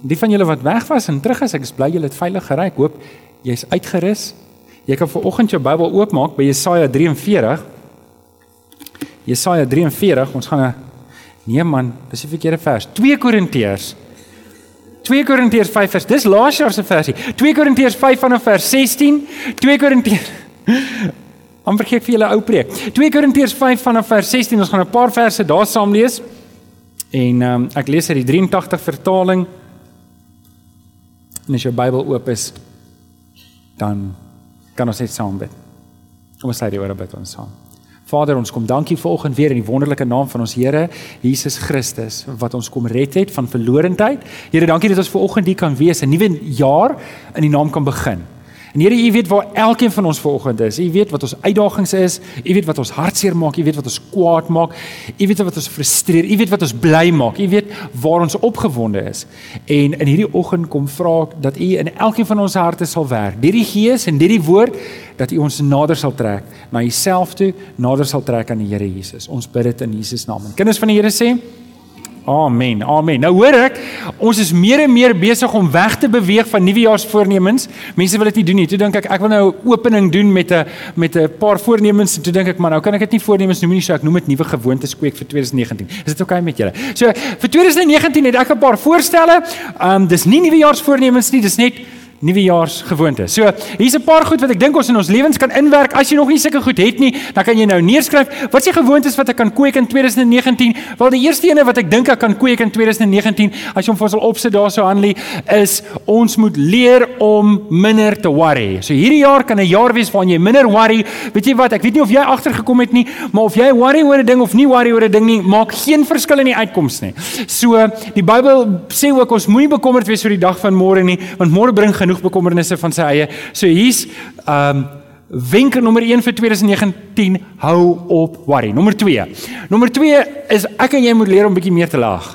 Die van julle wat weg was en terug is, ek is bly julle het veilig gery. Ek hoop jy's uitgerus. Jy kan vir oggend jou Bybel oopmaak by Jesaja 43. Jesaja 43, ons gaan 'n Nee man, dis 'n verkeerde vers. 2 Korintiërs 2 Korintiërs 5 vers. Dis laas jaar se versie. 2 Korintiërs 5 vanaf vers 16. 2 Korintiërs amper gee ek vir julle ou preek. 2 Korintiërs 5 vanaf vers 16. Ons gaan 'n paar verse daar saam lees. En ehm um, ek lees uit die 83 vertaling. En as jou Bybel oop is, dan kan ons net saam bid. Kom ons sê die ore bid ons saam. Vader, ons kom dankie vanoggend weer in die wonderlike naam van ons Here Jesus Christus wat ons kom red het van verlorendheid. Here, dankie dat ons vanoggend hier kan wees, 'n nuwe jaar in die naam kan begin. En Here, U weet waar elkeen van ons vanoggend is. U weet wat ons uitdagings is. U weet wat ons hartseer maak. U weet wat ons kwaad maak. U weet wat ons frustreer. U weet wat ons bly maak. U weet waar ons opgewonde is. En in hierdie oggend kom vra ek dat U in elkeen van ons harte sal werk. Deur die Gees en deur die woord dat U ons nader sal trek na Uself toe, nader sal trek aan die Here Jesus. Ons bid dit in Jesus naam. En kinders van die Here sê Amen. Amen. Nou hoor ek, ons is meer en meer besig om weg te beweeg van nuwejaarsvoornemens. Mense wil dit nie doen nie. Toe dink ek ek wil nou 'n opening doen met 'n met 'n paar voornemens en toe dink ek maar nou kan ek dit nie voornemens noem nie, so ek noem dit nuwe gewoontes kweek vir 2019. Is dit oukei okay met julle? So vir 2019 het ek 'n paar voorstelle. Um dis nie nuwejaarsvoornemens nie, dis net nuwejaarsgewoontes. So, hier's 'n paar goed wat ek dink ons in ons lewens kan inwerk. As jy nog nie sulke goed het nie, dan kan jy nou neerskryf. Wat is die gewoontes wat ek kan kweek in 2019? Wel, die eerste ene wat ek dink ek kan kweek in 2019, as jy hom vir ons wil opsit daarso Hanlie, is ons moet leer om minder te worry. So hierdie jaar kan 'n jaar wees waarin jy minder worry. Weet jy wat? Ek weet nie of jy agtergekom het nie, maar of jy worry oor 'n ding of nie worry oor 'n ding nie, maak geen verskil in die uitkoms nie. So, die Bybel sê ook ons moenie bekommerd wees vir die dag van môre nie, want môre bring genoeg bekommernisse van sy eie. So hier's um wenke nommer 1 vir 2019, hou op worry. Nommer 2. Nommer 2 is ek en jy moet leer om bietjie meer te lag.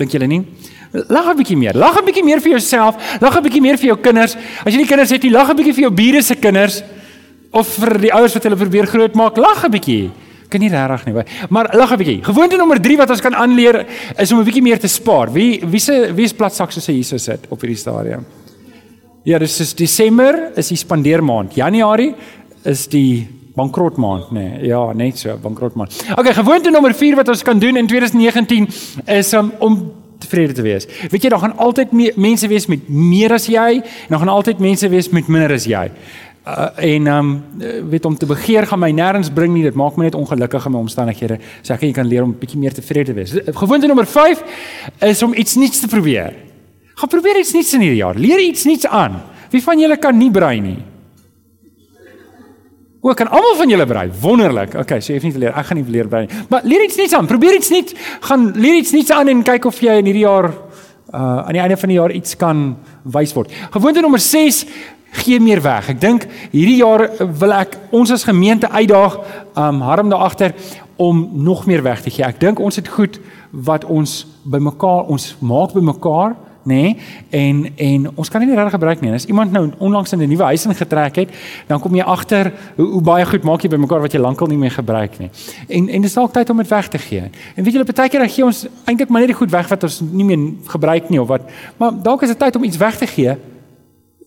Dink julle nie? Lag 'n bietjie meer. Lag 'n bietjie meer vir jouself, lag 'n bietjie meer vir jou kinders. As jy nie kinders het nie, lag 'n bietjie vir jou bure se kinders of vir die ouers wat hulle probeer grootmaak. Lag 'n bietjie. Kan nie regtig nie, maar lag 'n bietjie. Gewoonte nommer 3 wat ons kan aanleer is om 'n bietjie meer te spaar. Wie wie se wie is platsak soos hy hier sit op hierdie stadium? Ja, dis is Desember is die spandeermaand. Januarie is die bankrotmaand, nê. Nee, ja, net so, bankrotmaand. Okay, gewoonte nommer 4 wat ons kan doen in 2019 is um, om tevrede te wees. Weet jy, daar gaan altyd mense wees met meer as jy en daar gaan altyd mense wees met minder as jy. Uh, en um, weet om te begeer gaan my nêrens bring nie dit maak my net ongelukkig in my omstandighede sê ek jy kan leer om 'n bietjie meer tevrede te wees gewoonte nommer 5 is om iets nuuts te probeer Gaan probeer iets nuuts in hierdie jaar. Leer iets nuuts aan. Wie van julle kan nie brei nie? Hoe kan almal van julle brei? Wonderlik. Okay, so jy het nie leer. Ek gaan nie leer brei nie. Maar leer iets nuuts aan. Probeer iets nuuts. Gaan leer iets nuuts aan en kyk of jy in hierdie jaar uh aan die einde van die jaar iets kan wys word. Gewoonte nommer 6 gee meer weg. Ek dink hierdie jaar wil ek ons as gemeente uitdaag um harm daar agter om nog meer weg te gee. Ek dink ons het goed wat ons bymekaar ons maak bymekaar nê? Nee? En en ons kan nie regtig gebruik nie. As iemand nou onlangs in 'n nuwe huis ingetrek het, dan kom jy agter hoe, hoe baie goed maak jy bymekaar wat jy lankal nie meer gebruik nie. En en dis dalk tyd om dit weg te gee. En weet julle, baie keer dan gee ons eintlik maar net die goed weg wat ons nie meer gebruik nie of wat. Maar dalk is dit tyd om iets weg te gee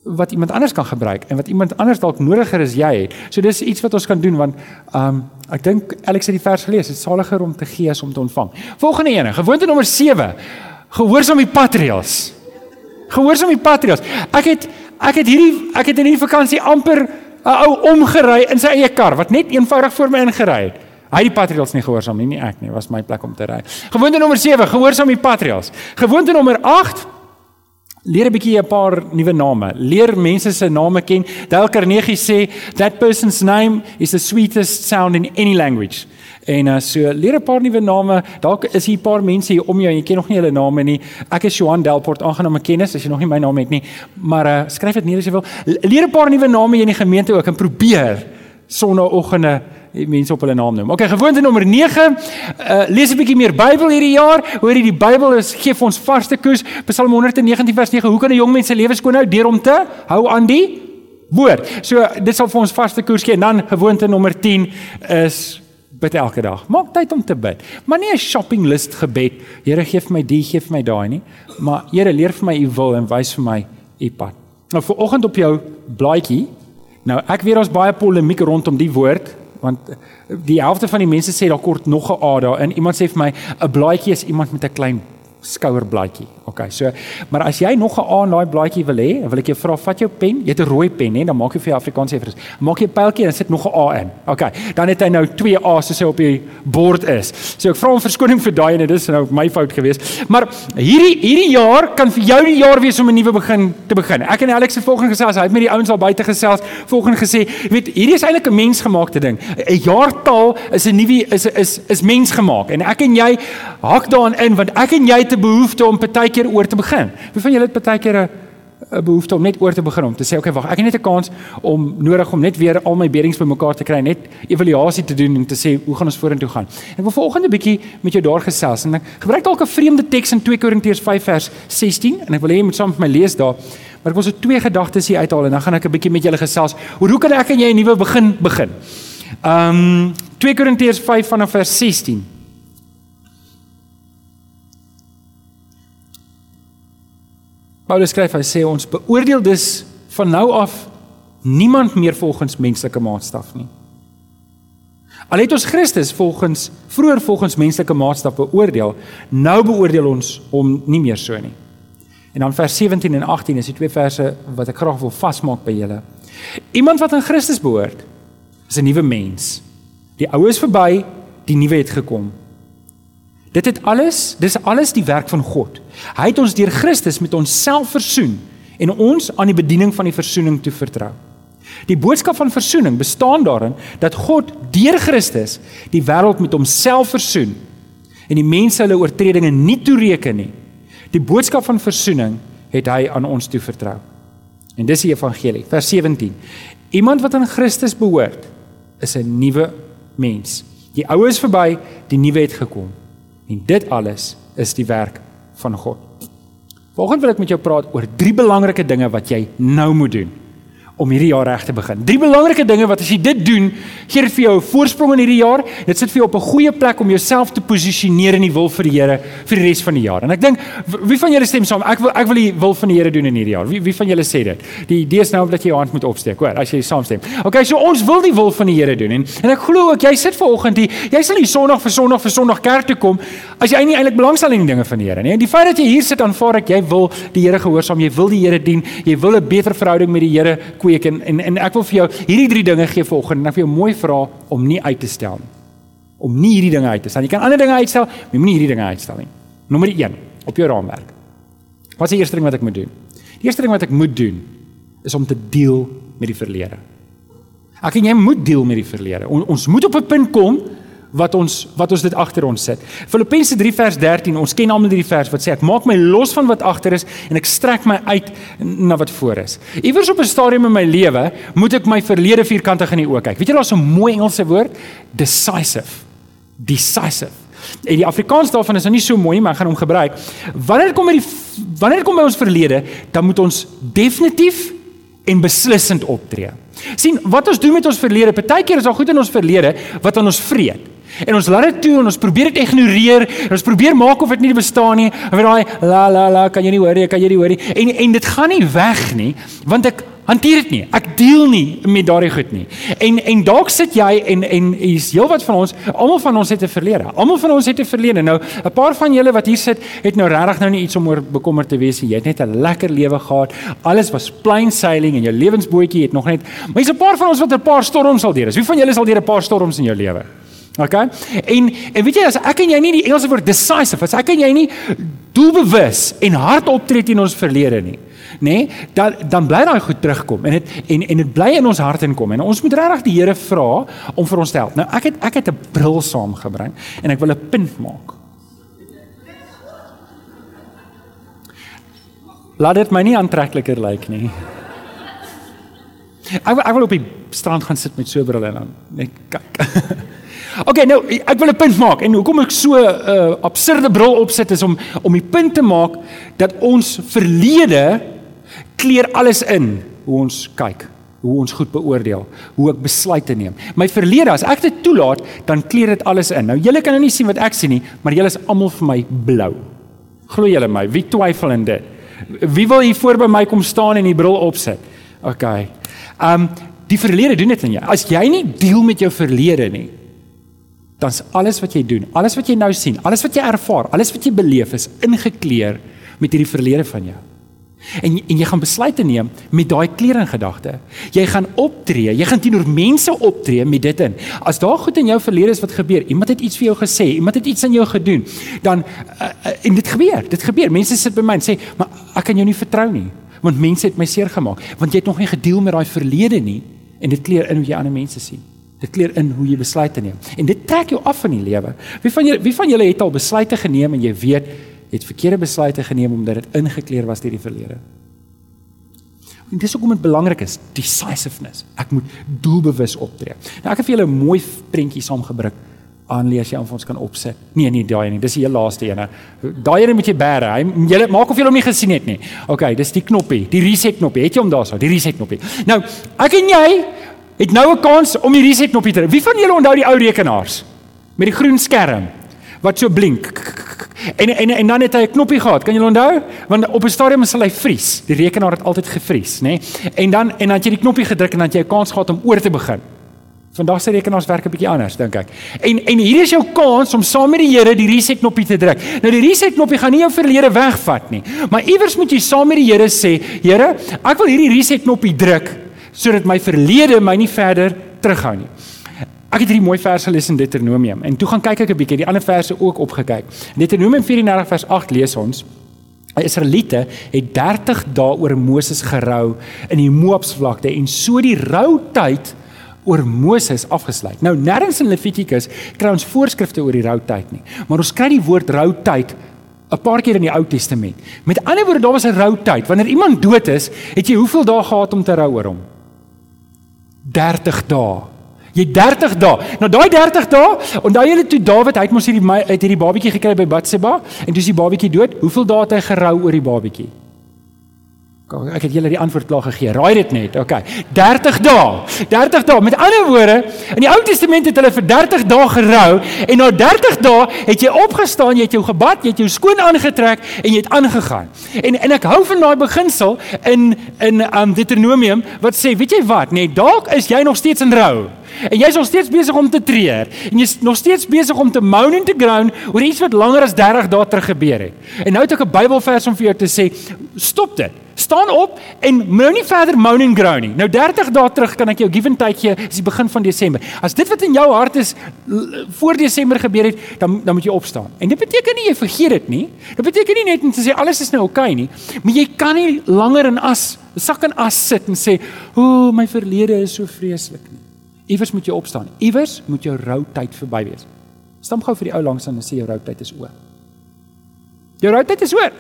wat iemand anders kan gebruik en wat iemand anders dalk nodiger as jy het. So dis iets wat ons kan doen want um ek dink Alex het die vers gelees, dit is saliger om te gee as om te ontvang. Volgende ene, gewoonte nommer 7 gehoorsaam die patriargs. Gehoorsaam die patriargs. Ek het ek het hierdie ek het in hierdie vakansie amper 'n ou omgery in sy eie kar wat net eenvoudig voor my ingery het. Hy die patriargs nie gehoorsaam nie, nie ek nie, was my plek om te ry. Gewoonte nommer 7, gehoorsaam die patriargs. Gewoonte nommer 8 Leer 'n bietjie 'n paar nuwe name. Leer mense se name ken. Dale Carnegie sê that person's name is the sweetest sound in any language. En uh, so leer 'n paar nuwe name. Dalk is hier 'n paar mense hier om jou en jy ken nog nie hulle name nie. Ek is Johan Delport, aangename kennis as jy nog nie my naam het nie. Maar uh, skryf dit neer as jy wil. Leer 'n paar nuwe name in die gemeente ook en probeer sonnaandoggende mense op hulle naam noem. Okay, gewoonte nommer 9. Uh lees 'n bietjie meer Bybel hierdie jaar. Hoor jy die Bybel is gee vir ons vaste koers. Psalm 119 vers 9. Hoe kan 'n jong mens se lewe skoon hou deur om te hou aan die woord? So dit sal vir ons vaste koers gee. En dan gewoonte nommer 10 is bid elke dag. Maak tyd om te bid. Maar nie 'n shopping list gebed. Here gee vir my die, gee vir my daai nie. Maar Here leer vir my u wil en wys vir my u pad. Nou vir oggend op jou blaadjie. Nou ek weet daar's baie polemiek rondom die woord want die helfte van die mense sê daar kort nog 'n A daar en iemand sê vir my 'n blaadjie is iemand met 'n klein skouerblaadjie. OK. So, maar as jy nog 'n A in daai blaadjie wil hê, wil ek jou vra, vat jou pen, jy het 'n rooi pen, hè, dan maak jy vir Afrikaans effe. Maak jy 'n pyltjie en sit nog 'n A in. OK. Dan het hy nou 2 A's soos hy op die bord is. So ek vra om verskoning vir daai en dit is nou my fout gewees. Maar hierdie hierdie jaar kan vir jou die jaar wees om 'n nuwe begin te begin. Ek en Alex het volgens gesê, hy het met die ouens al buite gesels, volgens gesê, weet, hierdie is eintlik 'n mensgemaakte ding. 'n Jaartal is 'n nuwe is is is mensgemaak en ek en jy hak daarin in want ek en jy het 'n behoefte om partykeer oor te begin. Wie van julle het partykeer 'n 'n behoefte om net oor te begin om te sê okay wag, ek het net 'n kans om nodig om net weer al my beddings bymekaar te kry, net evaluasie te doen en te sê hoe gaan ons vorentoe gaan. Ek wil vanoggend 'n bietjie met jou daar gesels en ek gebruik dalk 'n vreemde teks in 2 Korintiërs 5 vers 16 en ek wil hê jy moet saam met my lees daar. Maar ek wil so twee gedagtes hier uithaal en dan gaan ek 'n bietjie met julle gesels. Hoe hoe kan ek en jy 'n nuwe begin begin? Ehm um, 2 Korintiërs 5 vanaf vers 16. Paulus skryf hy sê ons beoordeel dus van nou af niemand meer volgens menslike maatstaf nie. Al het ons Christus volgens vroeër volgens menslike maatstaf beoordeel, nou beoordeel ons hom nie meer so nie. En dan vers 17 en 18 is die twee verse wat ek graag wil vasmaak by julle. Iemand wat aan Christus behoort, is 'n nuwe mens. Die ou is verby, die nuwe het gekom. Dit het alles, dis alles die werk van God. Hy het ons deur Christus met onsself versoen en ons aan die bediening van die versoening toe vertrou. Die boodskap van versoening bestaan daarin dat God deur Christus die wêreld met homself versoen en die mense hulle oortredinge nie toereken nie. Die boodskap van versoening het hy aan ons toe vertrou. En dis die evangelie, vers 17. Iemand wat aan Christus behoort, is 'n nuwe mens. Die ou is verby, die nuwe het gekom. En dit alles is die werk van God. Volgens wil ek met jou praat oor drie belangrike dinge wat jy nou moet doen om hierdie jaar reg te begin. Drie belangrike dinge wat as jy dit doen, gee dit vir jou 'n voorsprong in hierdie jaar. Dit sit vir jou op 'n goeie plek om jouself te posisioneer in die wil vir die Here vir die res van die jaar. En ek dink wie van julle stem saam? Ek wil ek wil die wil van die Here doen in hierdie jaar. Wie wie van julle sê dit? Die idee is nou dat jy jou hand moet opsteek, hoor, as jy saamstem. Okay, so ons wil die wil van die Here doen en en ek glo ook jy sit ver oggend hier, jy sal nie Sondag vir Sondag vir Sondag kerk toe kom as jy nie eintlik belangstel in die dinge van die Here nie. En die feit dat jy hier sit aanvaar ek jy wil die Here gehoorsaam, jy wil die Here dien, jy wil 'n beter verhouding met die Here kweek en en en ek wil vir jou hierdie drie dinge gee vanoggend en ek wil jou mooi vra om nie uit te stel nie. Om nie hierdie dinge uit te stel. Jy kan ander dinge uitstel, maar moenie hierdie dinge uitstel nie. Nommer 1 op jou raamwerk. Wat is die eerste ding wat ek moet doen? Die eerste ding wat ek moet doen is om te deel met die verlede. Ek en jy moet deel met die verlede. On, ons moet op 'n punt kom wat ons wat ons dit agter ons sit. Filippense 3 vers 13, ons ken almal hierdie vers wat sê ek maak my los van wat agter is en ek strek my uit na wat voor is. Iewers op 'n stadium in my lewe moet ek my verlede vierkantig in die oë kyk. Weet jy daar's 'n mooi Engelse woord, decisive. Decisive. En die Afrikaans daarvan is nou nie so mooi nie, maar ek gaan hom gebruik. Wanneer kom by die wanneer kom by ons verlede, dan moet ons definitief en beslissend optree. sien wat ons doen met ons verlede, partykeer is daar goed in ons verlede wat aan ons vreet. En ons laat dit toe en ons probeer dit ignoreer. Ons probeer maak of dit nie bestaan nie. En vir daai la la la kan jy nie hoor nie, kan jy nie hoor nie. En en dit gaan nie weg nie, want ek hanteer dit nie. Ek deel nie met daardie goed nie. En en dalk sit jy en en is heelwat van ons, almal van ons het 'n verlede. Almal van ons het 'n verlede. Nou, 'n paar van julle wat hier sit, het nou regtig nou nie iets om oor bekommerd te wees nie. Jy het net 'n lekker lewe gehad. Alles was plain sailing en jou lewensbootjie het nog net Maar jy's 'n paar van ons wat 'n paar storms sal deur. Wie van julle sal deur 'n paar storms in jou lewe? Okay? En en weet jy as ek en jy nie die Engelse woord decisive as ek en jy nie doelbewus en hard optree teen ons verlede nie, nê? Nee, dan dan bly daai goed terugkom en dit en en dit bly in ons hart inkom en ons moet regtig die Here vra om vir ons te help. Nou ek het ek het 'n bril saamgebring en ek wil 'n punt maak. Laat dit my nie aantrekliker lyk nie. Ek ek wil op die strand gaan sit met so 'n bril en dan net kyk. Okay, nou ek wil 'n punt maak en hoekom ek so 'n uh, absurde bril opsit is om om die punt te maak dat ons verlede kleer alles in hoe ons kyk hoe ons goed beoordeel, hoe ek besluite neem. My verlede, as ek dit toelaat, dan kleer dit alles in. Nou julle kan nou nie sien wat ek sien nie, maar julle is almal vir my blou. Glo julle my? Wie twyfel in dit? Wie wil hier voor by my kom staan en die bril opsit? OK. Um die verlede doen dit in jou. As jy nie deel met jou verlede nie, dan's alles wat jy doen, alles wat jy nou sien, alles wat jy ervaar, alles wat jy beleef is ingekleer met hierdie verlede van jou. En en jy gaan besluite neem met daai klering gedagte. Jy gaan optree, jy gaan teenoor mense optree met dit in. As daar goed in jou verlede is wat gebeur, iemand het iets vir jou gesê, iemand het iets aan jou gedoen, dan uh, uh, en dit gebeur, dit gebeur. Mense sit by my en sê, "Maar ek kan jou nie vertrou nie, want mense het my seer gemaak, want jy het nog nie gedeel met daai verlede nie." En dit kleur in hoe jy ander mense sien. Dit kleur in hoe jy besluite neem. En dit trek jou af van die lewe. Wie van julle wie van julle het al besluite geneem en jy weet het verkeerde besluite geneem omdat dit ingekleer was deur die verlede. En dis hoekom dit belangrik is, decisiveness. Ek moet doelbewus optree. Nou ek het vir julle 'n mooi prentjie saamgebring aanlees jy aan ons kan opsit. Nee nee, daai nie. Dis die heel laaste ene. Daai ene moet jy bære. Hy jy maak of jy hom nie gesien het nie. OK, dis die knoppie, die reset knoppie. Het jy hom daarso? Die reset knoppie. Nou, ek en jy het nou 'n kans om die reset knoppie te druk. Wie van julle onthou die ou rekenaars met die groen skerm wat so blink? En en en dan het hy 'n knoppie gehad. Kan jy onthou? Want op 'n stadium sal hy vries. Die rekenaar het altyd gevries, nê? Nee? En dan en dan het jy die knoppie gedruk en dan het jy 'n kans gehad om oor te begin. Vandag se rekenaars werk 'n bietjie anders, dink ek. En en hier is jou kans om saam met die Here die reset knoppie te druk. Nou die reset knoppie gaan nie jou verlede wegvat nie, maar iewers moet jy saam met die Here sê, Here, ek wil hierdie reset knoppie druk sodat my verlede my nie verder terughou nie. Ek het hierdie mooi verse gelees in Deuteronomium en toe gaan kyk ek 'n bietjie die ander verse ook opgekyk. In Deuteronomium 34 vers 8 lees ons: Die Israeliete het 30 dae oor Moses gerou in die Moabsvlakte en so die routyd oor Moses afgesluit. Nou nêrens in Levitikus kry ons voorskrifte oor die routyd nie, maar ons kry die woord routyd 'n paar keer in die Ou Testament. Met ander woorde, daar was 'n routyd. Wanneer iemand dood is, het jy hoeveel dae gehad om te rou oor hom? 30 dae. Jy 30 dae. Nou daai 30 dae, onthou julle toe Dawid, hy het mos hierdie uit hierdie babatjie gekry by Batseba en toe is die babatjie dood. Hoeveel dae het hy gerou oor die babatjie? Ek het julle die antwoord klaar gegee. Raai dit net. OK. 30 dae. 30 dae. Met ander woorde, in die Ou Testament het hulle vir 30 dae gerou en na 30 dae het jy opgestaan, jy het jou gebad, jy het jou skoon aangetrek en jy het aangegaan. En en ek hou van daai beginsel in in um Deuteronomium wat sê, weet jy wat, net dalk is jy nog steeds in rou. En jy's nog steeds besig om te treur en jy's nog steeds besig om te moan en te groan oor iets wat langer as 30 dae terug gebeur het. En nou het ek 'n Bybelvers om vir jou te sê, stop dit. Staan op en nou nie verder moan en groan nie. Nou 30 dae terug kan ek jou given tyd gee, is die begin van Desember. As dit wat in jou hart is voor Desember gebeur het, dan dan moet jy opstaan. En dit beteken nie jy vergeet dit nie. Dit beteken nie net om te sê alles is nou oukei okay nie, maar jy kan nie langer in as sak in as sit en sê, "O, my verlede is so vreeslik nie." Iewers moet jy opstaan. Iewers moet jou routyd verby wees. Stam gou vir die ou langs aan en sê jou routyd is oor. Jou routyd is oor.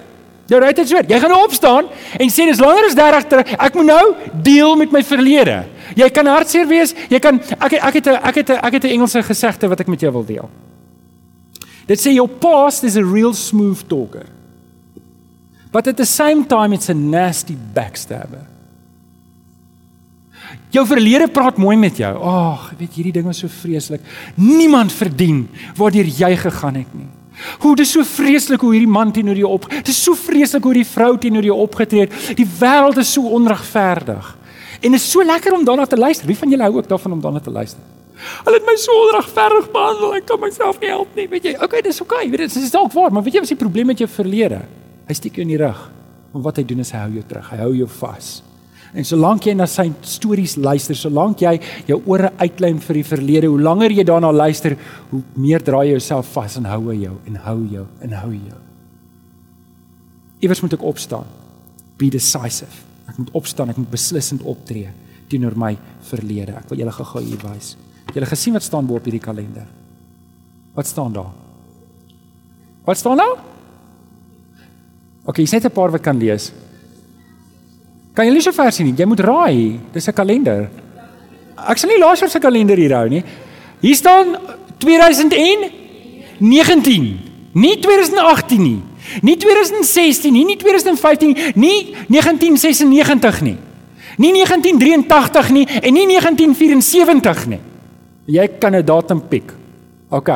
Jou routyd is oor. Jy gaan nou opstaan en sê dis langer as 30 terug. Ek moet nou deel met my verlede. Jy kan hartseer wees. Jy kan ek ek het 'n ek het 'n ek het 'n Engelse gesegde wat ek met jou wil deel. Dit sê your past is a real smooth talker. But at the same time it's a nasty backstabber. Jou verlede praat mooi met jou. Ag, weet hierdie ding was so vreeslik. Niemand verdien waardeur jy gegaan het nie. Hoe dis so vreeslik hoe hierdie man teenoor jou op. Dis so vreeslik hoe die vrou teenoor jou opgetree het. Die wêreld is so onregverdig. En dit is so lekker om daarna te luister. Wie van julle hou ook daarvan om daarna te luister? Hulle het my so onregverdig behandel. Ek kan myself nie help nie, weet jy. Okay, dis okay. Weet jy, dit is dalk waar, maar weet jy wat is die probleem met jou verlede? Hy steek jou in die rug. En wat hy doen is hy hou jou terug. Hy hou jou vas. En solank jy na sy stories luister, solank jy jou ore uitklim vir die verlede, hoe langer jy daarna luister, hoe meer draai jy jouself vas en hou jou en hou jou en hou jou. Iewers moet ek opstaan. Be decisive. Ek moet opstaan, ek moet beslissend optree teenoor my verlede. Ek wil julle gou-gou hier wys. Julle gesien wat staan bo op hierdie kalender? Wat staan daar? Wat staan daar? OK, jy sê 'n paar wat kan lees. Kan jy nie so ver sien nie. Jy moet raai. Dis 'n kalender. Ek sal nie laas jaar se kalender hier hou nie. Hier staan 2019. Nie 2018 nie. Nie 2016 nie, nie 2015 nie, nie 1996 nie. Nie 1983 nie en nie 1974 nie. Jy kan 'n datum piek. OK.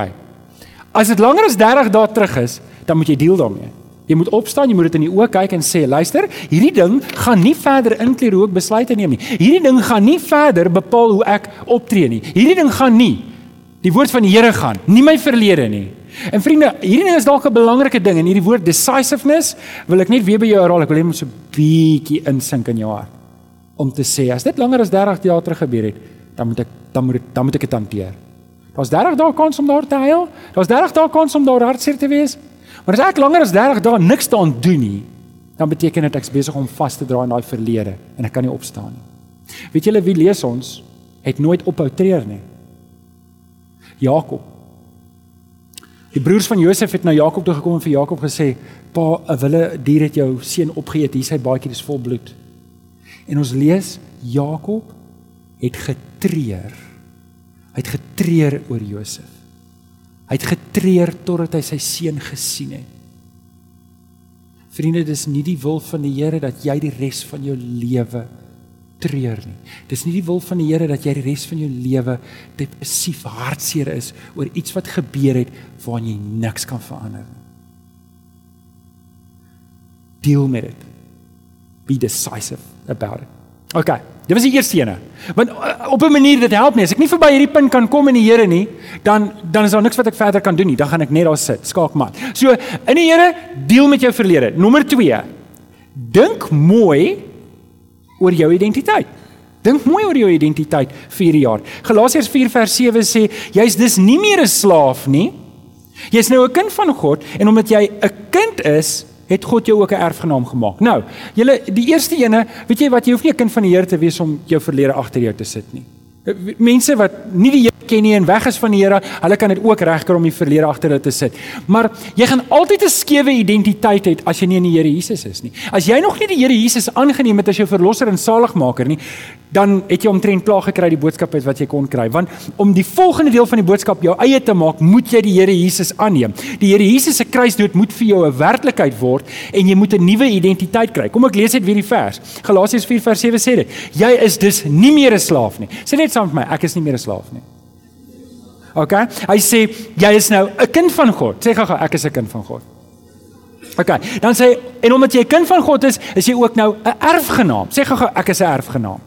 As dit langer as 30 dae terug is, dan moet jy deel daarmee. Jy moet opstaan, jy moet dit in die oë kyk en sê, luister, hierdie ding gaan nie verder inkleer hoe ek besluite neem nie. Hierdie ding gaan nie verder bepaal hoe ek optree nie. Hierdie ding gaan nie die woord van die Here gaan, nie my verlede nie. En vriende, hierdie ding is dalk 'n belangrike ding en hierdie woord decisiveness wil ek net weer by jou herhaal. Ek wil net so 'n bietjie insink in jou hart om te sê as dit langer as 30 jaar terug gebeur het, dan moet ek dan moet ek dan moet ek dit hanteer. Daar's 30 dae kans om daar te huil. Daar's 30 dae kans om daar hartseer te wees. Maar as ek langer as 30 dae niks daan doen nie, dan beteken dit ek is besig om vas te draai in daai verlede en ek kan nie opstaan nie. Weet julle wie lees ons het nooit ophou treur nie. Jakob Die broers van Josef het na Jakob toe gekom en vir Jakob gesê: "Pa, 'n wille dier het jou seun opgeëet. Hier sy baadjie is vol bloed." En ons lees Jakob het getreur. Hy het getreur oor Josef. Hy het getreur totdat hy sy seun gesien het. Vriende, dis nie die wil van die Here dat jy die res van jou lewe treur nie. Dis nie die wil van die Here dat jy die res van jou lewe depressief hartseer is oor iets wat gebeur het waaraan jy niks kan verander nie. Deel met dit. Be decisive about it. OK. Dit was die eerste ene. Want uh, op 'n manier dit help nie. As ek nie verby hierdie punt kan kom in die Here nie, dan dan is daar niks wat ek verder kan doen nie. Dan gaan ek net daar sit, skaakmat. So, in die Here, deel met jou verlede. Nommer 2. Dink mooi oor jou identiteit. Dink mooi oor jou identiteit vir hierdie jaar. Galasiërs 4 vers 7 sê jy's dus nie meer 'n slaaf nie. Jy's nou 'n kind van God en omdat jy 'n kind is, het God jou ook 'n erfgenaam gemaak. Nou, julle die eerste ene, weet jy wat jy hoef nie 'n kind van die Here te wees om jou verlede agter jou te sit nie. Mense wat nie die Here ken nie en weg is van die Here, hulle kan dit ook regkry om die verlede agter hulle te sit. Maar jy gaan altyd 'n skewe identiteit hê as jy nie in die Here Jesus is nie. As jy nog nie die Here Jesus aangeneem het as jou verlosser en saligmaker nie, dan het jy omtrent klaar gekry die boodskap uit wat jy kon kry. Want om die volgende deel van die boodskap jou eie te maak, moet jy die Here Jesus aanneem. Die Here Jesus se kruisdood moet vir jou 'n werklikheid word en jy moet 'n nuwe identiteit kry. Kom ek lees net weer die vers. Galasiërs 4 vers 7 sê dit. Jy is dus nie meer 'n slaaf nie. Sê net saam met my, ek is nie meer 'n slaaf nie. OK? Hy sê jy is nou 'n kind van God. Sê gou-gou ek is 'n kind van God. OK. Dan sê en omdat jy 'n kind van God is, is jy ook nou 'n erfgenaam. Sê gou-gou ek is 'n erfgenaam.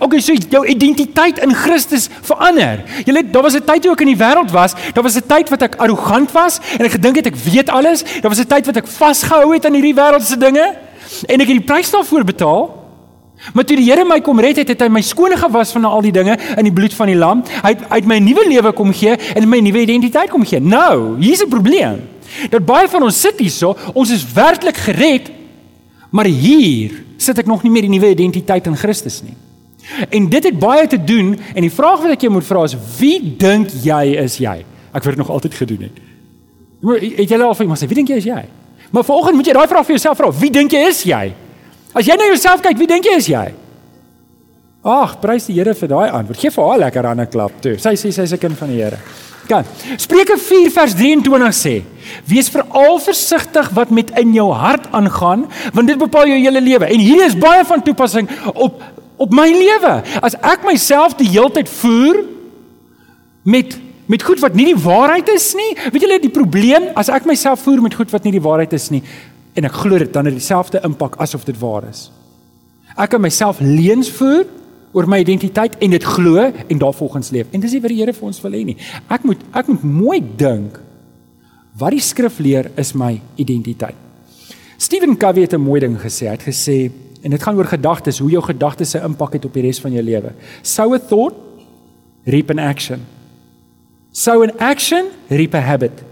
OK, so jou identiteit in Christus verander. Jy weet, daar was 'n tyd toe ek in die wêreld was, daar was 'n tyd wat ek arrogant was en ek gedink het ek weet alles. Daar was 'n tyd wat ek vasgehou het aan hierdie wêreldse dinge en ek het die prys daarvoor betaal. Maar toe die Here my kom red het, het hy my skoon gewas van al die dinge in die bloed van die lam. Hy het uit my nuwe lewe kom gee en my nuwe identiteit kom gee. Nou, hier's 'n probleem. Dat baie van ons sit hierso, ons is werklik gered, maar hier sit ek nog nie meer die nuwe identiteit in Christus nie. En dit het baie te doen en die vraag wat ek jou moet vra is wie dink jy is jy? Ek word nog altyd gedoen het. Het jy al vir iemand sê wie dink jy is jy? Maar vanoggend moet jy daai vraag vir jouself vra, wie dink jy is jy? As jy na jouself kyk, wie dink jy is jy? Ag, prys die Here vir daai antwoord. Geef vir haar lekker aan 'n klap toe. Sy sê sy's 'n kind van die Here. Kan. Spreuke 4 vers 23 sê: Wees veral versigtig wat met in jou hart aangaan, want dit bepaal jou hele lewe. En hier is baie van toepassing op op my lewe. As ek myself die heeltyd voer met met goed wat nie die waarheid is nie, weet julle die probleem as ek myself voer met goed wat nie die waarheid is nie, en ek glo dit dan het dieselfde impak asof dit waar is. Ek kan myself leuns voer oor my identiteit en dit glo en daarvolgens leef. En dis nie wat die Here vir ons wil hê nie. Ek moet ek moet mooi dink wat die skrif leer is my identiteit. Stephen Covey het 'n mooi ding gesê. Hy het gesê en dit gaan oor gedagtes, hoe jou gedagtes se impak het op die res van jou lewe. Sow a thought, reap an action. Sow an action, reap a habit.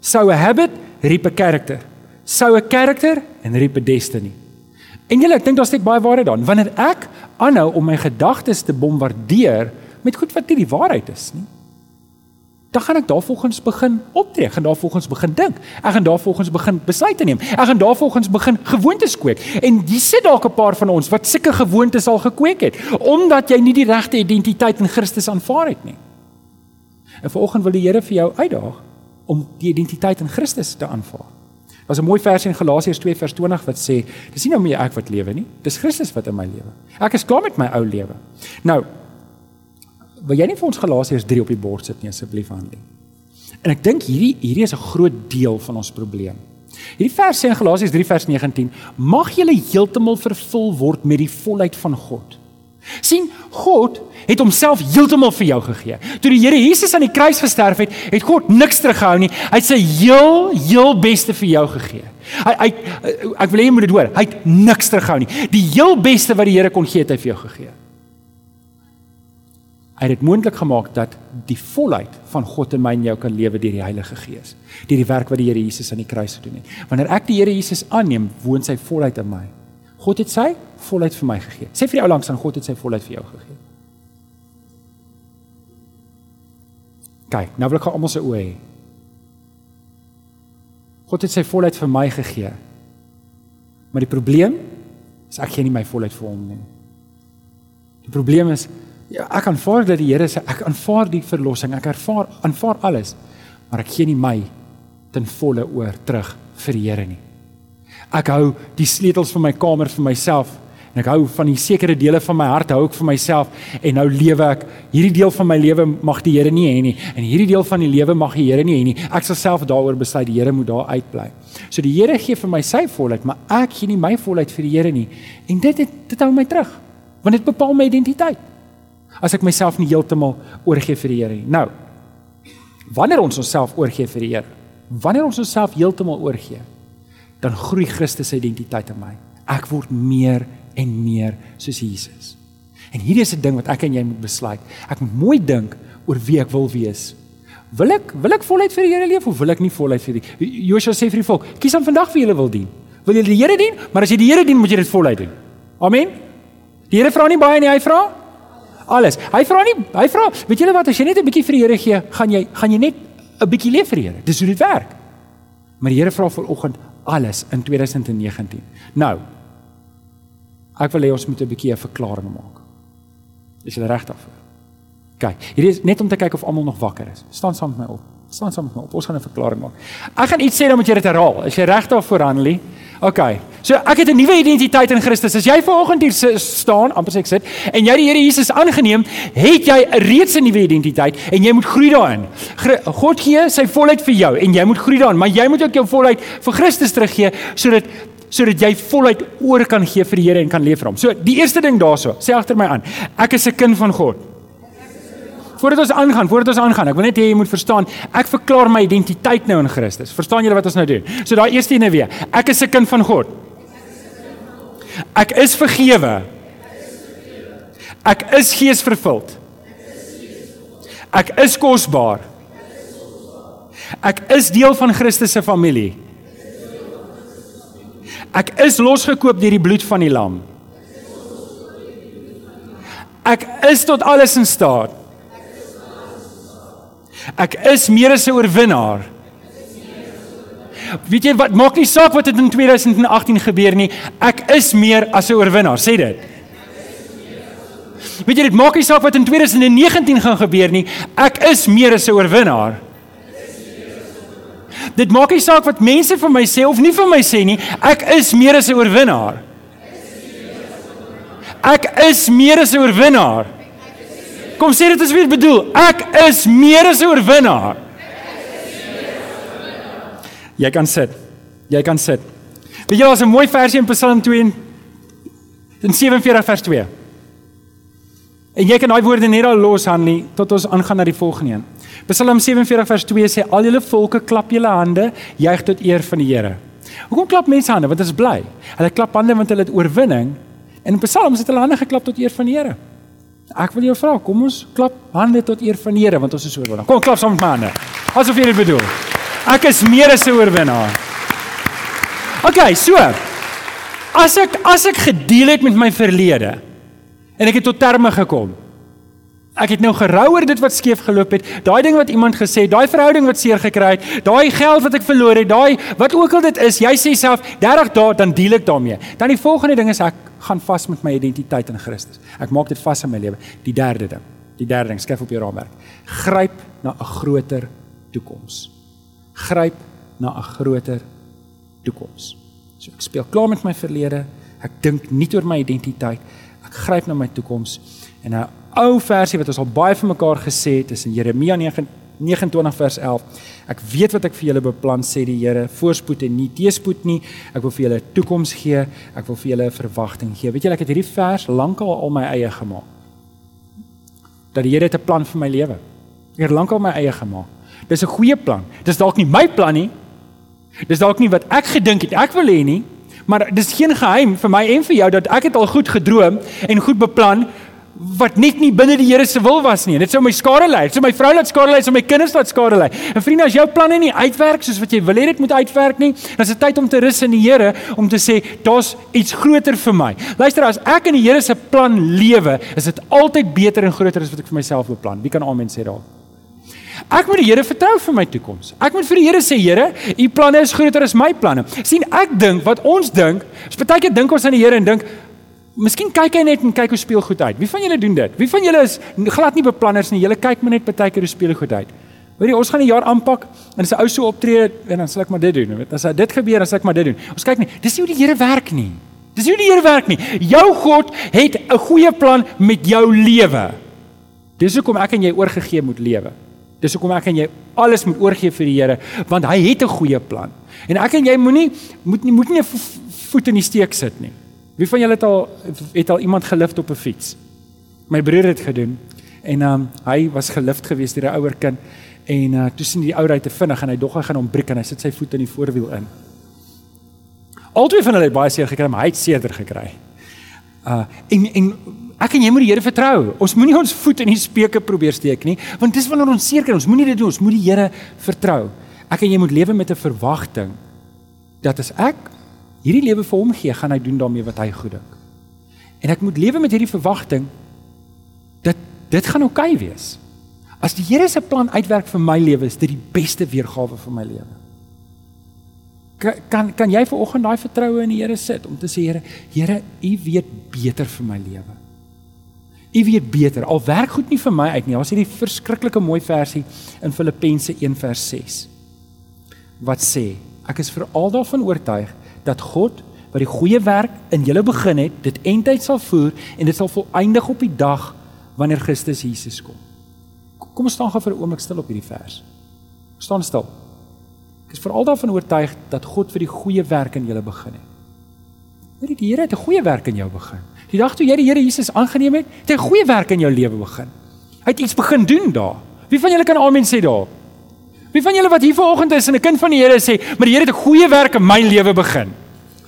Sow a habit, reap a character sou 'n karakter en reap 'n destiny. En julle, ek dink daar's net baie waarheid daarin. Wanneer ek aanhou om my gedagtes te bombardeer met goed wat nie die waarheid is nie, dan gaan ek daarvolgens begin optree, gaan daarvolgens begin dink. Ek gaan daarvolgens begin besluite neem. Ek gaan daarvolgens begin gewoontes kweek. En jy sit dalk 'n paar van ons wat sulke gewoontes al gekweek het omdat jy nie die regte identiteit in Christus aanvaar het nie. En vanoggend wil die Here vir jou uitdaag om die identiteit in Christus te aanvaar. Daar's 'n mooi vers in Galasiërs 2 vers 20 wat sê, dis nie nou meer ek wat lewe nie, dis Christus wat in my lewe. Ek is klaar met my ou lewe. Nou, wil jy nie vir ons Galasiërs 3 op die bord sit nie asseblief Hanlie? En ek dink hierdie hierdie is 'n groot deel van ons probleem. Hierdie vers sê in Galasiërs 3 vers 19: "Mag julle heeltemal vervul word met die volheid van God." sien God het homself heeltemal vir jou gegee. Toe die Here Jesus aan die kruis gesterf het, het God niks teruggehou nie. Hy het sy heel heel beste vir jou gegee. Hy hy ek wil hê jy moet dit hoor. Hy het niks teruggehou nie. Die heel beste wat die Here kon gee, het hy vir jou gegee. Hy het dit moontlik gemaak dat die volheid van God in my en jou kan lewe deur die Heilige Gees, deur die werk wat die Here Jesus aan die kruis gedoen het. Wanneer ek die Here Jesus aanneem, woon sy volheid in my. God het sy volheid vir my gegee. Sê vir die ou langs aan God het sy volheid vir jou gegee. Kyk, nou wil ek almal se oë hê. God het sy volheid vir my gegee. Maar die probleem is ek gee nie my volheid vir hom nie. Die probleem is ja, ek aanvaar dat die Here sê ek aanvaar die verlossing, ek ervaar aanvaar alles, maar ek gee nie my ten volle oor terug vir die Here nie. Ek hou die sleutels van my kamer vir myself en ek hou van die sekere dele van my hart hou ek vir myself en nou lewe ek. Hierdie deel van my lewe mag die Here nie hê nie en hierdie deel van die lewe mag die Here nie hê nie. Ek sal self daaroor besluit die Here moet daar uitbly. So die Here gee vir my sy volheid maar ek gee nie my volheid vir die Here nie en dit het, dit hou my terug want dit bepaal my identiteit as ek myself nie heeltemal oorgee vir die Here nie nou wanneer ons onsself oorgee vir die Here wanneer ons onsself heeltemal oorgee dan groei Christus se identiteit in my. Ek word meer en meer soos Jesus. En hierdie is 'n ding wat ek en jy moet besluit. Ek moet mooi dink oor wie ek wil wees. Wil ek wil ek voluit vir die Here leef of wil ek nie voluit vir die Joshua sê vir die volk, kies dan vandag wie jy wil dien. Wil jy die Here dien? Maar as jy die Here dien, moet jy dit voluit doen. Amen. Die Here vra nie baie nie, hy vra alles. Hy vra nie, hy vra, weet julle wat, as jy net 'n bietjie vir die Here gee, gaan jy gaan jy net 'n bietjie leef vir die Here. Dis hoe dit werk. Maar die Here vra vanoggend alles in 2019. Nou. Ek wil hê ons moet 'n bietjie 'n verklaring maak. Is jy reg daarvoor? Kyk, hier is net om te kyk of almal nog wakker is. Staan saam met my op. Staan saam met my op. Ons gaan 'n verklaring maak. Ek gaan iets sê dan moet jy dit herhaal. Is jy reg daarvoor, Annelie? OK. So ek het 'n nuwe identiteit in Christus. As jy vanoggend hier staan, amper sê ek sit, en jy die Here Jesus aangeneem, het jy reeds 'n nuwe identiteit en jy moet groei daarin. God gee sy volheid vir jou en jy moet groei daarin, maar jy moet ook jou volheid vir Christus teruggee sodat sodat jy volheid oor kan gee vir die Here en kan leef vir hom. So die eerste ding daarso, sê agter my aan. Ek is 'n kind van God. Voordat ons aangaan, voordat ons aangaan, ek wil net hê jy moet verstaan, ek verklaar my identiteit nou in Christus. Verstaan julle wat ons nou doen? So daai eerste ene weer. Ek is 'n kind van God. Ek is vergewe. Ek is geesvervuld. Ek is kosbaar. Ek is deel van Christus se familie. Ek is losgekoop deur die bloed van die lam. Ek is tot alles in staat. Ek is meer as 'n oorwinnaar. Weet jy wat maak nie saak wat het in 2018 gebeur nie. Ek is meer as 'n oorwinnaar, sê dit. Weet jy dit maak nie saak wat in 2019 gaan gebeur nie. Ek is meer as 'n oorwinnaar. Dit maak nie saak wat mense van my sê of nie van my sê nie. Ek is meer as 'n oorwinnaar. Ek is meer as 'n oorwinnaar. Kom sê dit wie dit bedoel. Ek is meer as 'n oorwinnaar. Jy kan sit. Jy kan sit. Weet jy daar's 'n mooi versie in Psalm 2 in 47 vers 2. En jy kan daai woorde net daar los aan nie tot ons aangaan na die volgende een. Psalm 47 vers 2 sê al julle volke klap julle hande, juig tot eer van die Here. Hoekom klap mense hande? Want hulle is bly. Hulle klap hande want hulle het oorwinning. En in Psalms het hulle hande geklap tot eer van die Here. Ek wil jou vra, kom ons klap hande tot eer van die Here want ons is oorwinning. Kom klap saam met my hande. Asof jy dit bedoel. Ek is meer as 'n oorwinnaar. OK, so. As ek as ek gedeel het met my verlede en ek het tot terme gekom. Ek het nou gerou oor dit wat skeef geloop het, daai ding wat iemand gesê het, daai verhouding wat seer gekry het, daai geld wat ek verloor het, daai wat ook al dit is, jy sê self 30 dae dan deel ek daarmee. Dan die volgende ding is ek gaan vas met my identiteit in Christus. Ek maak dit vas in my lewe. Die derde ding, die derde ding, skryf op jou raamwerk. Gryp na 'n groter toekoms gryp na 'n groter toekoms. So ek speel klaar met my verlede. Ek dink nie oor my identiteit. Ek gryp na my toekoms. En 'n ou versie wat ons al baie vir mekaar gesê het is in Jeremia 9 29 vers 11. Ek weet wat ek vir julle beplan sê die Here, voorspoed en nie teëspoed nie. Ek wil vir julle 'n toekoms gee. Ek wil vir julle 'n verwagting gee. Weet julle ek het hierdie vers lankal al my eie gemaak. Dat die Here het 'n plan vir my lewe. Ek het lankal my eie gemaak. Dis 'n goeie plan. Dis dalk nie my plan nie. Dis dalk nie wat ek gedink het ek wil hê nie, maar dis geen geheim vir my en vir jou dat ek het al goed gedroom en goed beplan wat net nie binne die Here se wil was nie. Dit sou my skade lei. Dit sou my vrou laat skade lei, sou my kinders laat skade lei. En vriende, as jou planne nie uitwerk soos wat jy wil hê dit moet uitwerk nie, dan is dit tyd om te rus in die Here om te sê daar's iets groter vir my. Luister, as ek in die Here se plan lewe, is dit altyd beter en groter as wat ek vir myself beplan. Wie kan amen sê daar? Ek moet die Here vertrou vir my toekoms. Ek moet vir die Here sê, Here, u planne is groter as my planne. sien ek dink wat ons dink, is baie keer dink ons aan die Here en dink Miskien kyk hy net en kyk hoe speel goed uit. Wie van julle doen dit? Wie van julle is glad nie beplanners nie. Julle kyk maar net baie keer hoe speel goed uit. Weet jy, ons gaan 'n jaar aanpak en as 'n ou so optree en dan sal ek maar dit doen. Weet, as dit gebeur, dan sal ek maar dit doen. Ons kyk nie. Dis nie hoe die Here werk nie. Dis nie hoe die Here werk nie. Jou God het 'n goeie plan met jou lewe. Dis hoekom ek en jy oorgegee moet lewe. Dis hoekom ek en jy alles moet oorgee vir die Here, want hy het 'n goeie plan. En ek en jy moenie moet nie moet nie 'n voet in die steek sit nie. Wie van julle het al het al iemand gelift op 'n fiets? My broer het gedoen en um, hy was gelift geweest deur 'n ouer kind en uh, toe sien die ou ry te vinnig en hy dog hy gaan hom breek en hy sit sy voet in die voorwiel in. Albei van hulle het baie seer gekry, maar hy het seerder gekry. Uh en en ek en jy moet die Here vertrou. Ons moenie ons voet in die speuke probeer steek nie, want dis wanneer ons seer kry. Ons moenie dit doen. Ons moet die Here vertrou. Ek en jy moet lewe met 'n verwagting dat as ek hierdie lewe vir hom gee, gaan hy doen daarmee wat hy goed dink. En ek moet lewe met hierdie verwagting dat dit gaan oukei okay wees. As die Here se plan uitwerk vir my lewe, is dit die beste weergawe vir my lewe. Kan kan, kan jy vanoggend daai vertroue in die Here sit om te sê Here, Here, U weet beter vir my lewe. U weet beter. Al werk goed nie vir my uit nie. Daar's hierdie verskriklike mooi versie in Filippense 1:6 wat sê: Ek is veral daarvan oortuig dat God wat die goeie werk in julle begin het, dit eintyd sal voer en dit sal volëindig op die dag wanneer Christus Jesus kom. Kom ons staan gou vir 'n oomblik stil op hierdie vers. Staan stil. Ek is veral daarvan oortuig dat God vir die goeie werk in julle begin het. Weet jy, die Here het 'n goeie werk in jou begin. Die dag toe jy die Here Jesus aangeneem het, het hy 'n goeie werk in jou lewe begin. Hy het iets begin doen daar. Wie van julle kan amen sê daar? Wie van julle wat hier vanoggend is en 'n kind van die Here sê, "Maar die Here het 'n goeie werk in my lewe begin."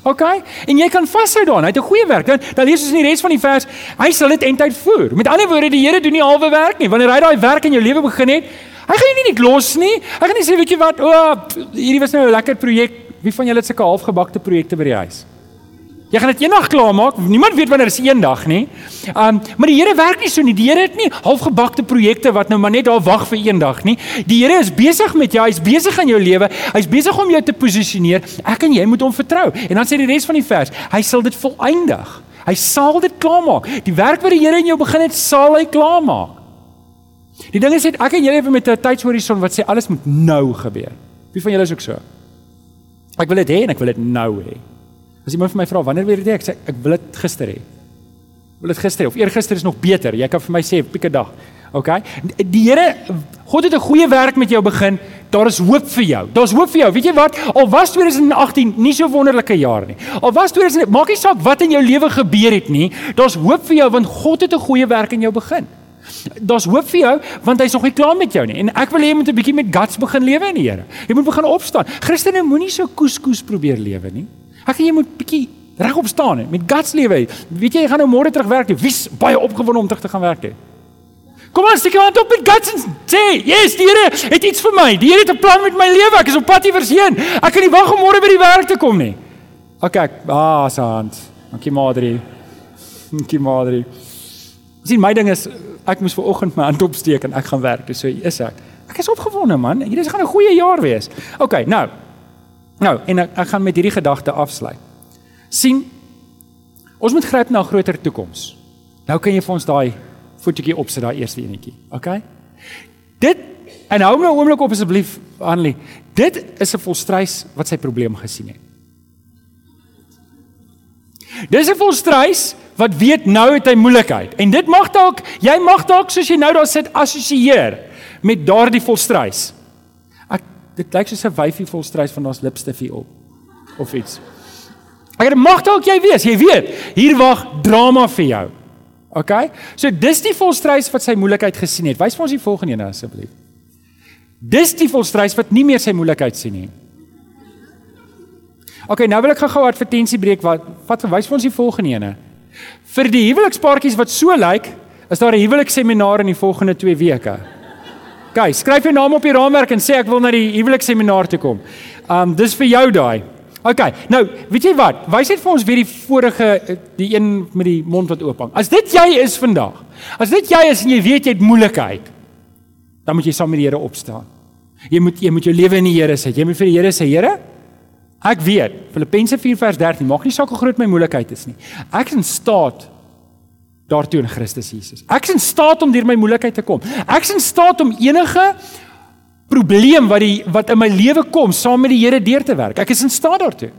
OK? En jy kan vashou daaraan. Hy het 'n goeie werk. Dan dan lees ons in die res van die vers, hy sal dit eintyd voer. Met ander woorde, die Here doen nie halwe werk nie. Wanneer hy daai werk in jou lewe begin het, hy gaan jou nie net los nie. Hy gaan nie sê, "Weet jy wat? O, oh, hierdie was nou 'n lekker projek. Wie van julle het sulke halfgebakte projekte by die huis?" Jy gaan dit eendag klaarmaak. Niemand weet wanneer is eendag nie. Um maar die Here werk nie so nie. Die Here het nie halfgebakte projekte wat nou maar net daar wag vir eendag nie. Die Here is besig met jou. Hy's besig in jou lewe. Hy's besig om jou te posisioneer. Ek en jy moet hom vertrou. En dan sê die res van die vers, hy sal dit volëindig. Hy sal dit klaarmaak. Die werk wat die Here in jou begin het, sal hy klaarmaak. Die ding is net ek en jy lewe met 'n tydshorison wat sê alles moet nou gebeur. Wie van julle is ook so? Ek wil dit hê en ek wil dit nou hê. As iemand vir my vra wanneer wil jy dit hê? Ek sê ek wil dit gister hê. Wil dit gister hê of eergister is nog beter. Jy kan vir my sê pieke dag. OK? Die Here God het 'n goeie werk met jou begin. Daar is hoop vir jou. Daar's hoop vir jou. Weet jy wat? Al was 2018 nie so wonderlike jaar nie. Al was 2000 maak nie saak wat in jou lewe gebeur het nie. Daar's hoop vir jou want God het 'n goeie werk in jou begin. Daar's hoop vir jou want hy's nog nie klaar met jou nie. En ek wil hê jy moet 'n bietjie met guts begin lewe in die Here. Jy moet begin opstaan. Christene moenie so koeskoes probeer lewe nie. Ek en jy moet bietjie regop staan hè, met guts lewe. Weet jy jy gaan nou môre terug werk. Wie's baie opgewonde om terug te gaan werk hè? Kom aan, steek jou hand op met guts en sê, "Yes, die Here het iets vir my. Die Here het 'n plan met my lewe. Ek is op pad hierheen. Ek kan nie wag om môre by die werk te kom nie." OK, ah, sant. Dankie Madri. Dankie Madri. Sien, my ding is ek moes ver oggend my hand opsteek en ek gaan werk. Dis so is ek. Ek is opgewonde man. Hierdie gaan 'n goeie jaar wees. OK, nou. Nou, en ek, ek gaan met hierdie gedagte afsluit. sien ons moet gryp na 'n groter toekoms. Nou kan jy vir ons daai voetjie opsit daai eerste enetjie. OK? Dit en hou my oomblik op asseblief Annelie. Dit is 'n volstrys wat sy probleem gesien het. Dis 'n volstruis wat weet nou het hy moeilikheid. En dit mag dalk jy mag dalk soos jy nou daar sit assosieer met daardie volstruis. Dit lyk soos 'n wyfie volstruis van ons lipstifie op of iets. Ek dit mag dalk jy wees, jy weet, hier wag drama vir jou. OK? So dis die volstruis wat sy moeilikheid gesien het. Wys vir ons die volgende een asseblief. Dis die volstruis wat nie meer sy moeilikheid sien nie. OK, nou wil ek gou-gou advertensie breek wat wat verwys vir ons die volgende ene. Vir die huwelikspaartjies wat so lyk, is daar 'n huweliksseminaar in die volgende 2 weke. OK, skryf jou naam op die raamwerk en sê ek wil na die huwelikssseminaar toe kom. Um dis vir jou daai. OK. Nou, weet jy wat? Wys net vir ons weer die vorige die een met die mond wat oop hang. As dit jy is vandag. As dit jy is en jy weet jy het moeilikheid, dan moet jy saam met die Here opstaan. Jy moet jy moet jou lewe in die Here sit. Jy moet vir die Here sê, Here, ek weet, Filippense 4 vers 13, maak nie saak hoe groot my moeilikheid is nie. Ek is in staat daartoe in Christus Jesus. Ek is in staat om deur my moeilikheid te kom. Ek is in staat om enige probleem wat die wat in my lewe kom saam met die Here deur te werk. Ek is in staat daartoe.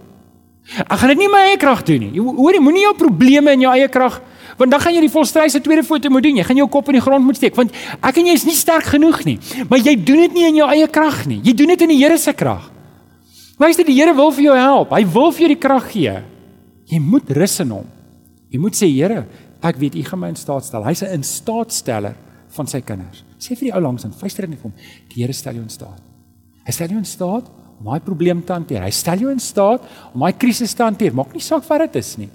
Ek gaan dit nie my eie krag doen nie. Hoor jy, moenie jou probleme in jou eie krag want dan gaan jy die volstryse tweede foto moet doen. Jy gaan jou kop in die grond moet steek want ek en jy is nie sterk genoeg nie. Maar jy doen dit nie in jou eie krag nie. Jy doen dit in die Here se krag. Luister, die Here wil vir jou help. Hy wil vir jou die krag gee. Jy moet rus in hom. Jy moet sê Here, ek weet U gaan my in staat stel. Hy's 'n instaatsteller van sy kinders. Sê vir die ou langs en fluister net vir hom, die Here stel jou in staat. Hy stel jou in staat om daai probleem te hanteer. Hy stel jou in staat om daai krisis te hanteer. Maak nie saak wat dit is nie.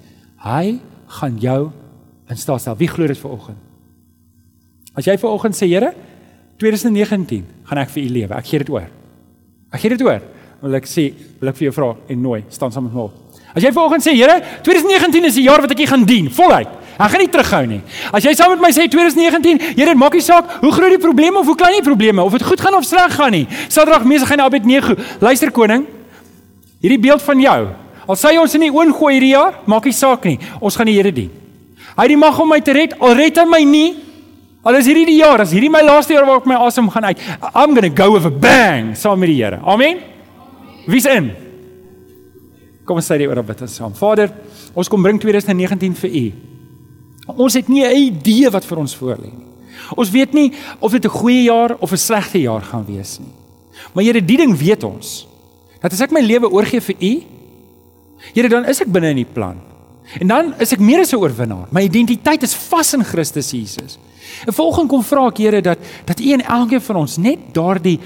Hy gaan jou in staat stel. Wie glo dit vanoggend? As jy vanoggend sê, Here, 2019 gaan ek vir U lewe. Ek gee dit oor. Ek gee dit oor. Wil ek sê, wil ek vir jou vra en nooi, staan saam met my op. As jy vanoggend sê, Here, 2019 is die jaar wat ek U gaan dien, voluit. Ek gaan nie terughou nie. As jy saam met my sê 2019, Here, maak nie saak hoe groot die probleme of hoe klein die probleme of dit goed gaan of sleg gaan nie. Saterdag mesig gaan Abednego. Luister koning, hierdie beeld van jou. Al sê ons in die oon gooi hierdie jaar, maak nie saak nie. Ons gaan die Here dien. Hy het die mag om my te red. Al red hy my nie, al is hierdie die jaar, as hierdie my laaste jaar waar ek my asem gaan uit. I'm going to go with a bang saam met die Here. Amen. Wie's in? Kom ons sê dit oor bid ons saam. Vader, ons kom bring 2019 vir U. Ons het nie 'n idee wat vir ons voorlê nie. Ons weet nie of dit 'n goeie jaar of 'n slegte jaar gaan wees nie. Maar Here, die ding weet ons. Dat as ek my lewe oorgee vir U, Here, dan is ek binne in die plan. En dan is ek meer as 'n oorwinnaar. My identiteit is vas in Christus Jesus. En volgens kom vra ek Here dat dat U en elkeen van ons net daardie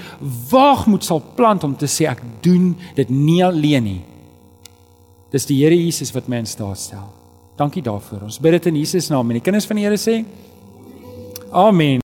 waagmoed sal plant om te sê ek doen dit nie alleen nie. Dis die Here Jesus wat my in staat stel. Dankie daarvoor. Ons bid dit in Jesus naam en die kinders van die Here sê Amen.